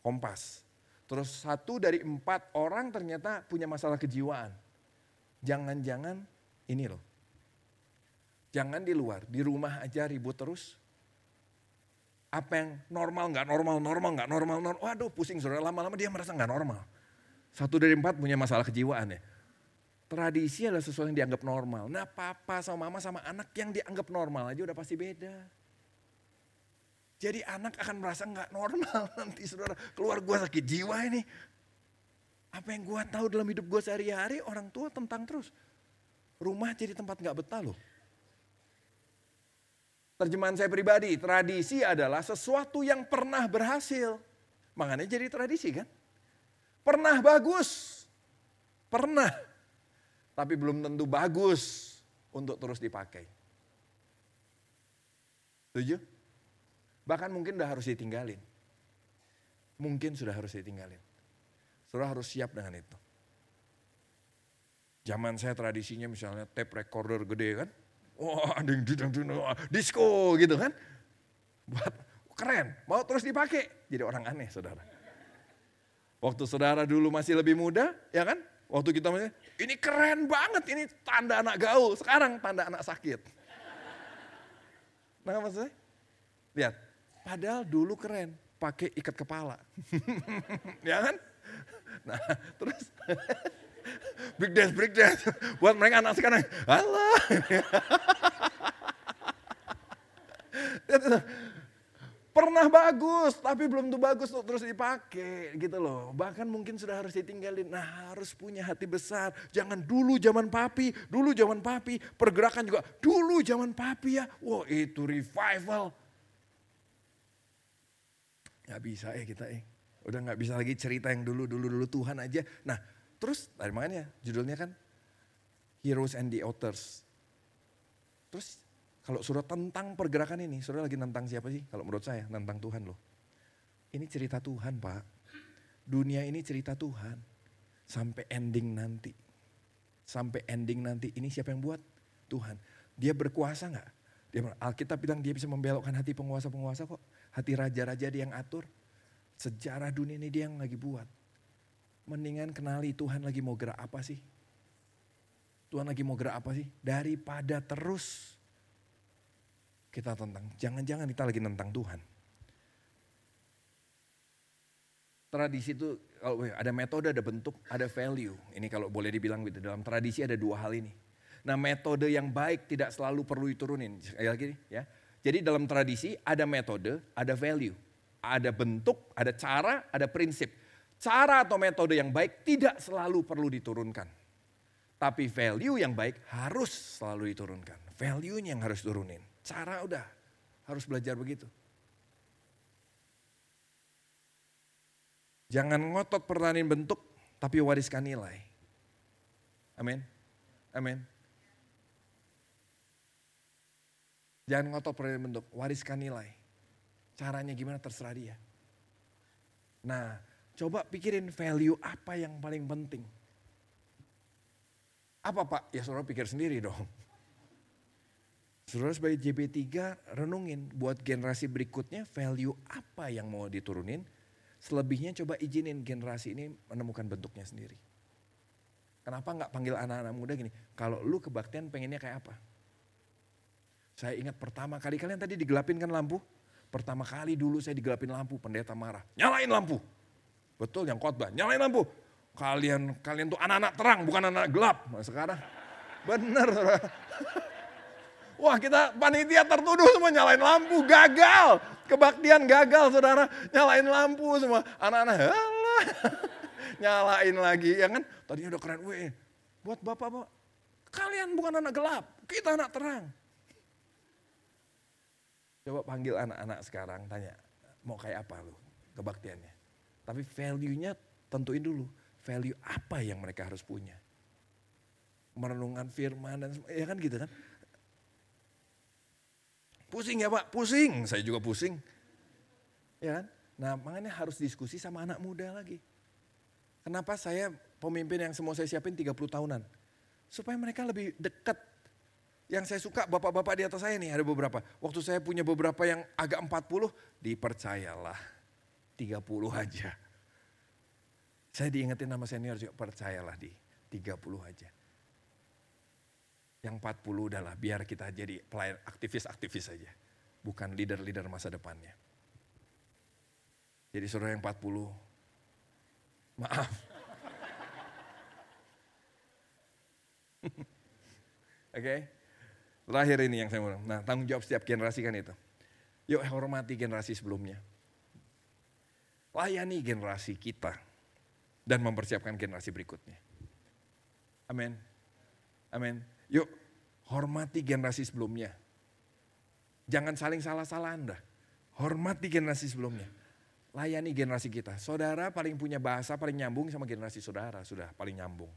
Kompas. Terus satu dari empat orang ternyata punya masalah kejiwaan. Jangan-jangan ini loh. Jangan di luar, di rumah aja ribut terus. Apa yang normal, nggak normal, normal, nggak normal, normal. Waduh pusing saudara, lama-lama dia merasa nggak normal. Satu dari empat punya masalah kejiwaan ya. Tradisi adalah sesuatu yang dianggap normal. Nah papa sama mama sama anak yang dianggap normal aja udah pasti beda. Jadi anak akan merasa nggak normal nanti saudara. Keluar gue sakit jiwa ini. Apa yang gue tahu dalam hidup gue sehari-hari orang tua tentang terus. Rumah jadi tempat nggak betah loh. Terjemahan saya pribadi, tradisi adalah sesuatu yang pernah berhasil. Makanya jadi tradisi kan. Pernah bagus. Pernah tapi belum tentu bagus untuk terus dipakai. Setuju? Bahkan mungkin sudah harus ditinggalin. Mungkin sudah harus ditinggalin. Sudah harus siap dengan itu. Zaman saya tradisinya misalnya tape recorder gede kan. Wah, ding ding ding disco gitu kan. Buat keren, mau terus dipakai. Jadi orang aneh saudara. Waktu saudara dulu masih lebih muda, ya kan? Waktu kita masih, ini keren banget, ini tanda anak gaul. Sekarang tanda anak sakit. Nah maksudnya? Lihat, padahal dulu keren, pakai ikat kepala. ya kan? Nah terus, big dance, big dance. Buat mereka anak sekarang, Allah. pernah bagus, tapi belum tuh bagus untuk terus dipakai gitu loh. Bahkan mungkin sudah harus ditinggalin. Nah harus punya hati besar. Jangan dulu zaman papi, dulu zaman papi. Pergerakan juga dulu zaman papi ya. Wah itu revival. Gak bisa eh kita eh. Udah gak bisa lagi cerita yang dulu-dulu-dulu Tuhan aja. Nah terus dari makanya judulnya kan Heroes and the Authors. Terus kalau surat tentang pergerakan ini, saudara lagi nentang siapa sih? Kalau menurut saya, nentang Tuhan loh. Ini cerita Tuhan Pak. Dunia ini cerita Tuhan. Sampai ending nanti. Sampai ending nanti, ini siapa yang buat? Tuhan. Dia berkuasa nggak? Dia Alkitab bilang dia bisa membelokkan hati penguasa-penguasa kok. Hati raja-raja dia yang atur. Sejarah dunia ini dia yang lagi buat. Mendingan kenali Tuhan lagi mau gerak apa sih? Tuhan lagi mau gerak apa sih? Daripada terus kita tentang. Jangan-jangan kita lagi tentang Tuhan. Tradisi itu kalau ada metode, ada bentuk, ada value. Ini kalau boleh dibilang gitu. Dalam tradisi ada dua hal ini. Nah metode yang baik tidak selalu perlu diturunin. Sekali lagi ya. Jadi dalam tradisi ada metode, ada value. Ada bentuk, ada cara, ada prinsip. Cara atau metode yang baik tidak selalu perlu diturunkan. Tapi value yang baik harus selalu diturunkan. Value-nya yang harus turunin. Cara udah harus belajar begitu. Jangan ngotot pertahanin bentuk, tapi wariskan nilai. Amin. Amin. Jangan ngotot pertahanin bentuk, wariskan nilai. Caranya gimana terserah dia. Nah, coba pikirin value apa yang paling penting. Apa Pak? Ya saudara pikir sendiri dong. Saudara sebagai JB3 renungin buat generasi berikutnya value apa yang mau diturunin Selebihnya coba izinin generasi ini menemukan bentuknya sendiri. Kenapa nggak panggil anak-anak muda gini? Kalau lu kebaktian pengennya kayak apa? Saya ingat pertama kali kalian tadi digelapin kan lampu? Pertama kali dulu saya digelapin lampu, pendeta marah. Nyalain lampu. Betul yang khotbah, nyalain lampu. Kalian kalian tuh anak-anak terang, bukan anak gelap. Nah, sekarang bener. Wah kita panitia tertuduh semua nyalain lampu, gagal. Kebaktian gagal saudara, nyalain lampu semua. Anak-anak, nyalain lagi ya kan. Tadinya udah keren, weh buat bapak-bapak. Kalian bukan anak gelap, kita anak terang. Coba panggil anak-anak sekarang, tanya mau kayak apa lu kebaktiannya. Tapi value-nya tentuin dulu, value apa yang mereka harus punya. Merenungkan firman dan ya kan gitu kan. Pusing ya Pak, pusing. Saya juga pusing. Ya kan? Nah makanya harus diskusi sama anak muda lagi. Kenapa saya pemimpin yang semua saya siapin 30 tahunan? Supaya mereka lebih dekat. Yang saya suka bapak-bapak di atas saya nih ada beberapa. Waktu saya punya beberapa yang agak 40, dipercayalah 30 aja. Saya diingetin nama senior juga, percayalah di 30 aja. Yang 40 udahlah biar kita jadi pelayan aktivis-aktivis saja. Bukan leader-leader masa depannya. Jadi saudara yang 40, maaf. Oke, okay? terakhir ini yang saya mau. Nah tanggung jawab setiap generasi kan itu. Yuk hormati generasi sebelumnya. Layani generasi kita dan mempersiapkan generasi berikutnya. Amin. Amin. Yuk hormati generasi sebelumnya. Jangan saling salah-salahan dah. Hormati generasi sebelumnya. Layani generasi kita. Saudara paling punya bahasa paling nyambung sama generasi saudara. Sudah paling nyambung.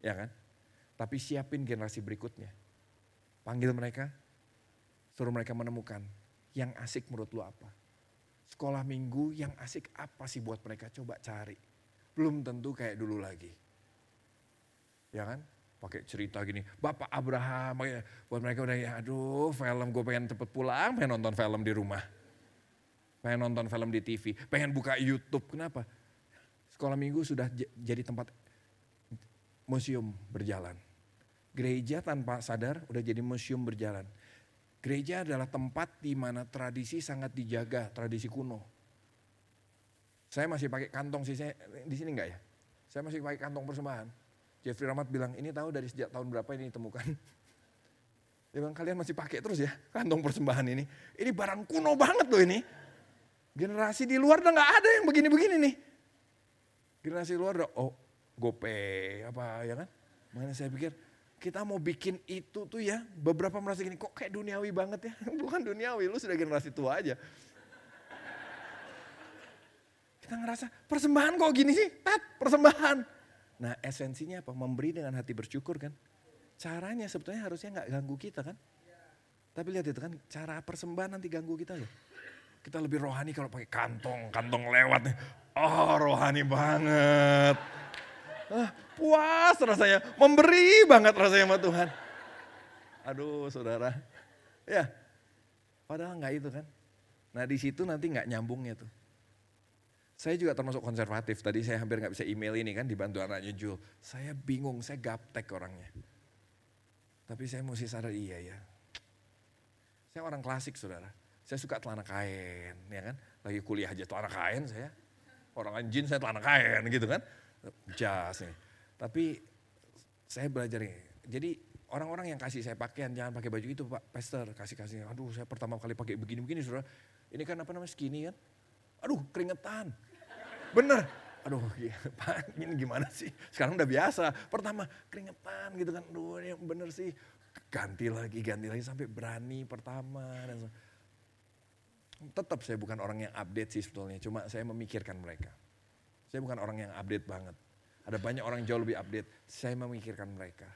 Ya kan? Tapi siapin generasi berikutnya. Panggil mereka. Suruh mereka menemukan. Yang asik menurut lu apa. Sekolah minggu yang asik apa sih buat mereka. Coba cari. Belum tentu kayak dulu lagi. Ya kan? Pakai cerita gini, Bapak Abraham, buat mereka udah ya aduh film gue pengen cepet pulang, pengen nonton film di rumah. Pengen nonton film di TV, pengen buka Youtube, kenapa? Sekolah minggu sudah jadi tempat museum berjalan. Gereja tanpa sadar udah jadi museum berjalan. Gereja adalah tempat di mana tradisi sangat dijaga, tradisi kuno. Saya masih pakai kantong sih, saya di sini enggak ya? Saya masih pakai kantong persembahan Jeffrey Rahmat bilang, ini tahu dari sejak tahun berapa ini ditemukan. Dia bilang, kalian masih pakai terus ya kantong persembahan ini. Ini barang kuno banget loh ini. Generasi di luar udah gak ada yang begini-begini nih. Generasi luar udah, oh gope apa ya kan. Makanya saya pikir, kita mau bikin itu tuh ya, beberapa merasa gini, kok kayak duniawi banget ya. Bukan duniawi, lu sudah generasi tua aja. Kita ngerasa, persembahan kok gini sih? Tat, persembahan. Nah esensinya apa? Memberi dengan hati bersyukur kan. Caranya sebetulnya harusnya nggak ganggu kita kan. Tapi lihat itu kan cara persembahan nanti ganggu kita loh. Kita lebih rohani kalau pakai kantong, kantong lewat nih. Oh rohani banget. Ah, puas rasanya, memberi banget rasanya sama Tuhan. Aduh saudara. Ya, padahal nggak itu kan. Nah di situ nanti nggak nyambungnya tuh. Saya juga termasuk konservatif. Tadi saya hampir nggak bisa email ini kan dibantu anaknya Jul. Saya bingung, saya gaptek orangnya. Tapi saya mesti sadar iya ya. Saya orang klasik saudara. Saya suka celana kain, ya kan. Lagi kuliah aja celana kain saya. Orang anjing saya celana kain gitu kan. Jas nih. Tapi saya belajar ini. Jadi orang-orang yang kasih saya pakaian jangan pakai baju itu Pak Pastor kasih kasih. Aduh saya pertama kali pakai begini-begini saudara. Ini kan apa namanya skinny kan. Aduh keringetan. Bener. Aduh Pak ini gimana sih. Sekarang udah biasa. Pertama keringetan gitu kan. Aduh ini bener sih ganti lagi, ganti lagi sampai berani pertama. Dan tetap saya bukan orang yang update sih sebetulnya, cuma saya memikirkan mereka. Saya bukan orang yang update banget. Ada banyak orang jauh lebih update, saya memikirkan mereka.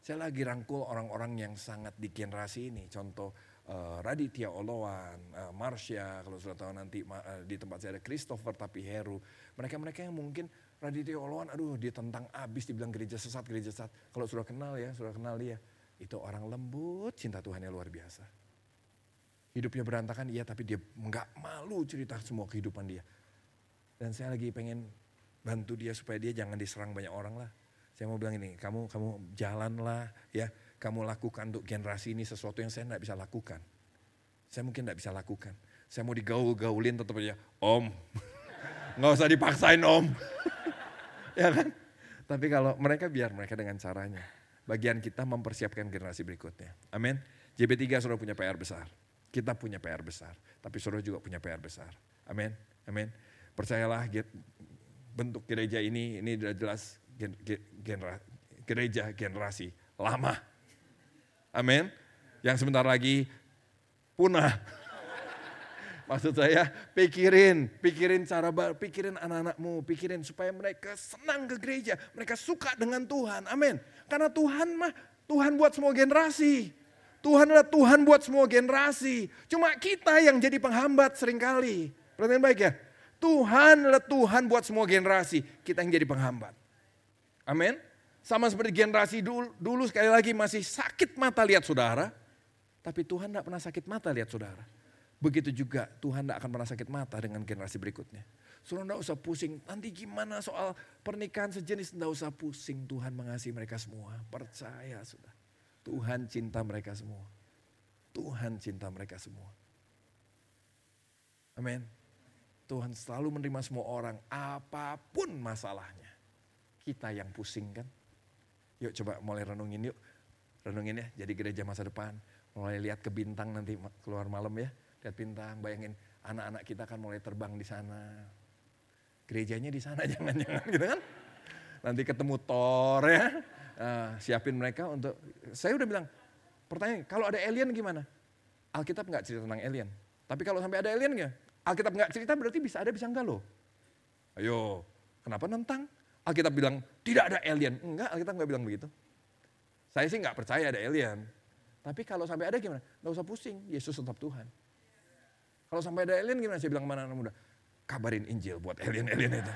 Saya lagi rangkul orang-orang yang sangat di generasi ini, contoh uh, Raditya Olowan, uh, Marsha, kalau sudah tahu nanti uh, di tempat saya ada Christopher tapi Heru. Mereka-mereka yang mungkin Raditya Olowan, aduh dia tentang abis dibilang gereja sesat, gereja sesat. Kalau sudah kenal ya, sudah kenal dia itu orang lembut, cinta Tuhan yang luar biasa. Hidupnya berantakan, iya tapi dia nggak malu cerita semua kehidupan dia. Dan saya lagi pengen bantu dia supaya dia jangan diserang banyak orang lah. Saya mau bilang ini, kamu kamu jalanlah ya, kamu lakukan untuk generasi ini sesuatu yang saya nggak bisa lakukan. Saya mungkin nggak bisa lakukan. Saya mau digaul-gaulin tetap aja, om. nggak usah dipaksain om. ya kan? Tapi kalau mereka biar mereka dengan caranya bagian kita mempersiapkan generasi berikutnya. Amin. JB3 sudah punya PR besar. Kita punya PR besar. Tapi suruh juga punya PR besar. Amin. Amin. Percayalah bentuk gereja ini, ini sudah jelas gereja generasi lama. Amin. Yang sebentar lagi punah. Maksud saya pikirin, pikirin cara pikirin anak-anakmu, pikirin supaya mereka senang ke gereja, mereka suka dengan Tuhan. Amin. Karena Tuhan mah Tuhan buat semua generasi. Tuhan adalah Tuhan buat semua generasi. Cuma kita yang jadi penghambat sering kali. Perhatian baik ya. Tuhan adalah Tuhan buat semua generasi. Kita yang jadi penghambat. Amin. Sama seperti generasi dulu, dulu sekali lagi masih sakit mata lihat saudara. Tapi Tuhan tidak pernah sakit mata lihat saudara. Begitu juga Tuhan tidak akan pernah sakit mata dengan generasi berikutnya. Suruh tidak usah pusing, nanti gimana soal pernikahan sejenis, tidak usah pusing. Tuhan mengasihi mereka semua, percaya sudah. Tuhan cinta mereka semua. Tuhan cinta mereka semua. Amin. Tuhan selalu menerima semua orang, apa pun masalahnya. Kita yang pusing kan. Yuk coba mulai renungin yuk. Renungin ya, jadi gereja masa depan. Mulai lihat ke bintang nanti keluar malam ya lihat bintang, bayangin anak-anak kita kan mulai terbang di sana. Gerejanya di sana jangan-jangan gitu kan. Nanti ketemu Thor ya, uh, siapin mereka untuk, saya udah bilang, pertanyaan kalau ada alien gimana? Alkitab nggak cerita tentang alien. Tapi kalau sampai ada alien nggak? Alkitab nggak cerita berarti bisa ada bisa enggak loh. Ayo, kenapa nentang? Alkitab bilang tidak ada alien. Enggak, Alkitab nggak bilang begitu. Saya sih nggak percaya ada alien. Tapi kalau sampai ada gimana? Nggak usah pusing, Yesus tetap Tuhan. Kalau sampai ada alien gimana? Saya bilang mana anak muda? Kabarin Injil buat alien-alien itu.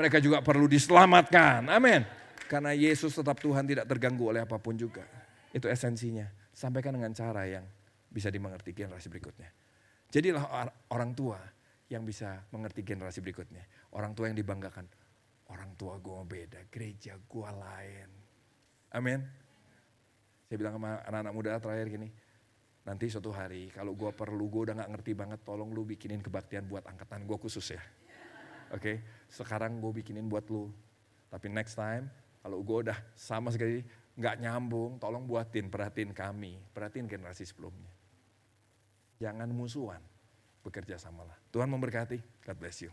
Mereka juga perlu diselamatkan. Amin. Karena Yesus tetap Tuhan tidak terganggu oleh apa pun juga. Itu esensinya. Sampaikan dengan cara yang bisa dimengerti generasi berikutnya. Jadilah orang tua yang bisa mengerti generasi berikutnya. Orang tua yang dibanggakan. Orang tua gue beda, gereja gue lain. Amin. Saya bilang sama anak-anak muda terakhir gini, Nanti suatu hari kalau gue perlu, gue udah gak ngerti banget, tolong lu bikinin kebaktian buat angkatan gue khusus ya. Oke, okay? sekarang gue bikinin buat lu. Tapi next time, kalau gue udah sama sekali gak nyambung, tolong buatin, perhatiin kami, perhatiin generasi sebelumnya. Jangan musuhan, bekerja samalah. Tuhan memberkati, God bless you.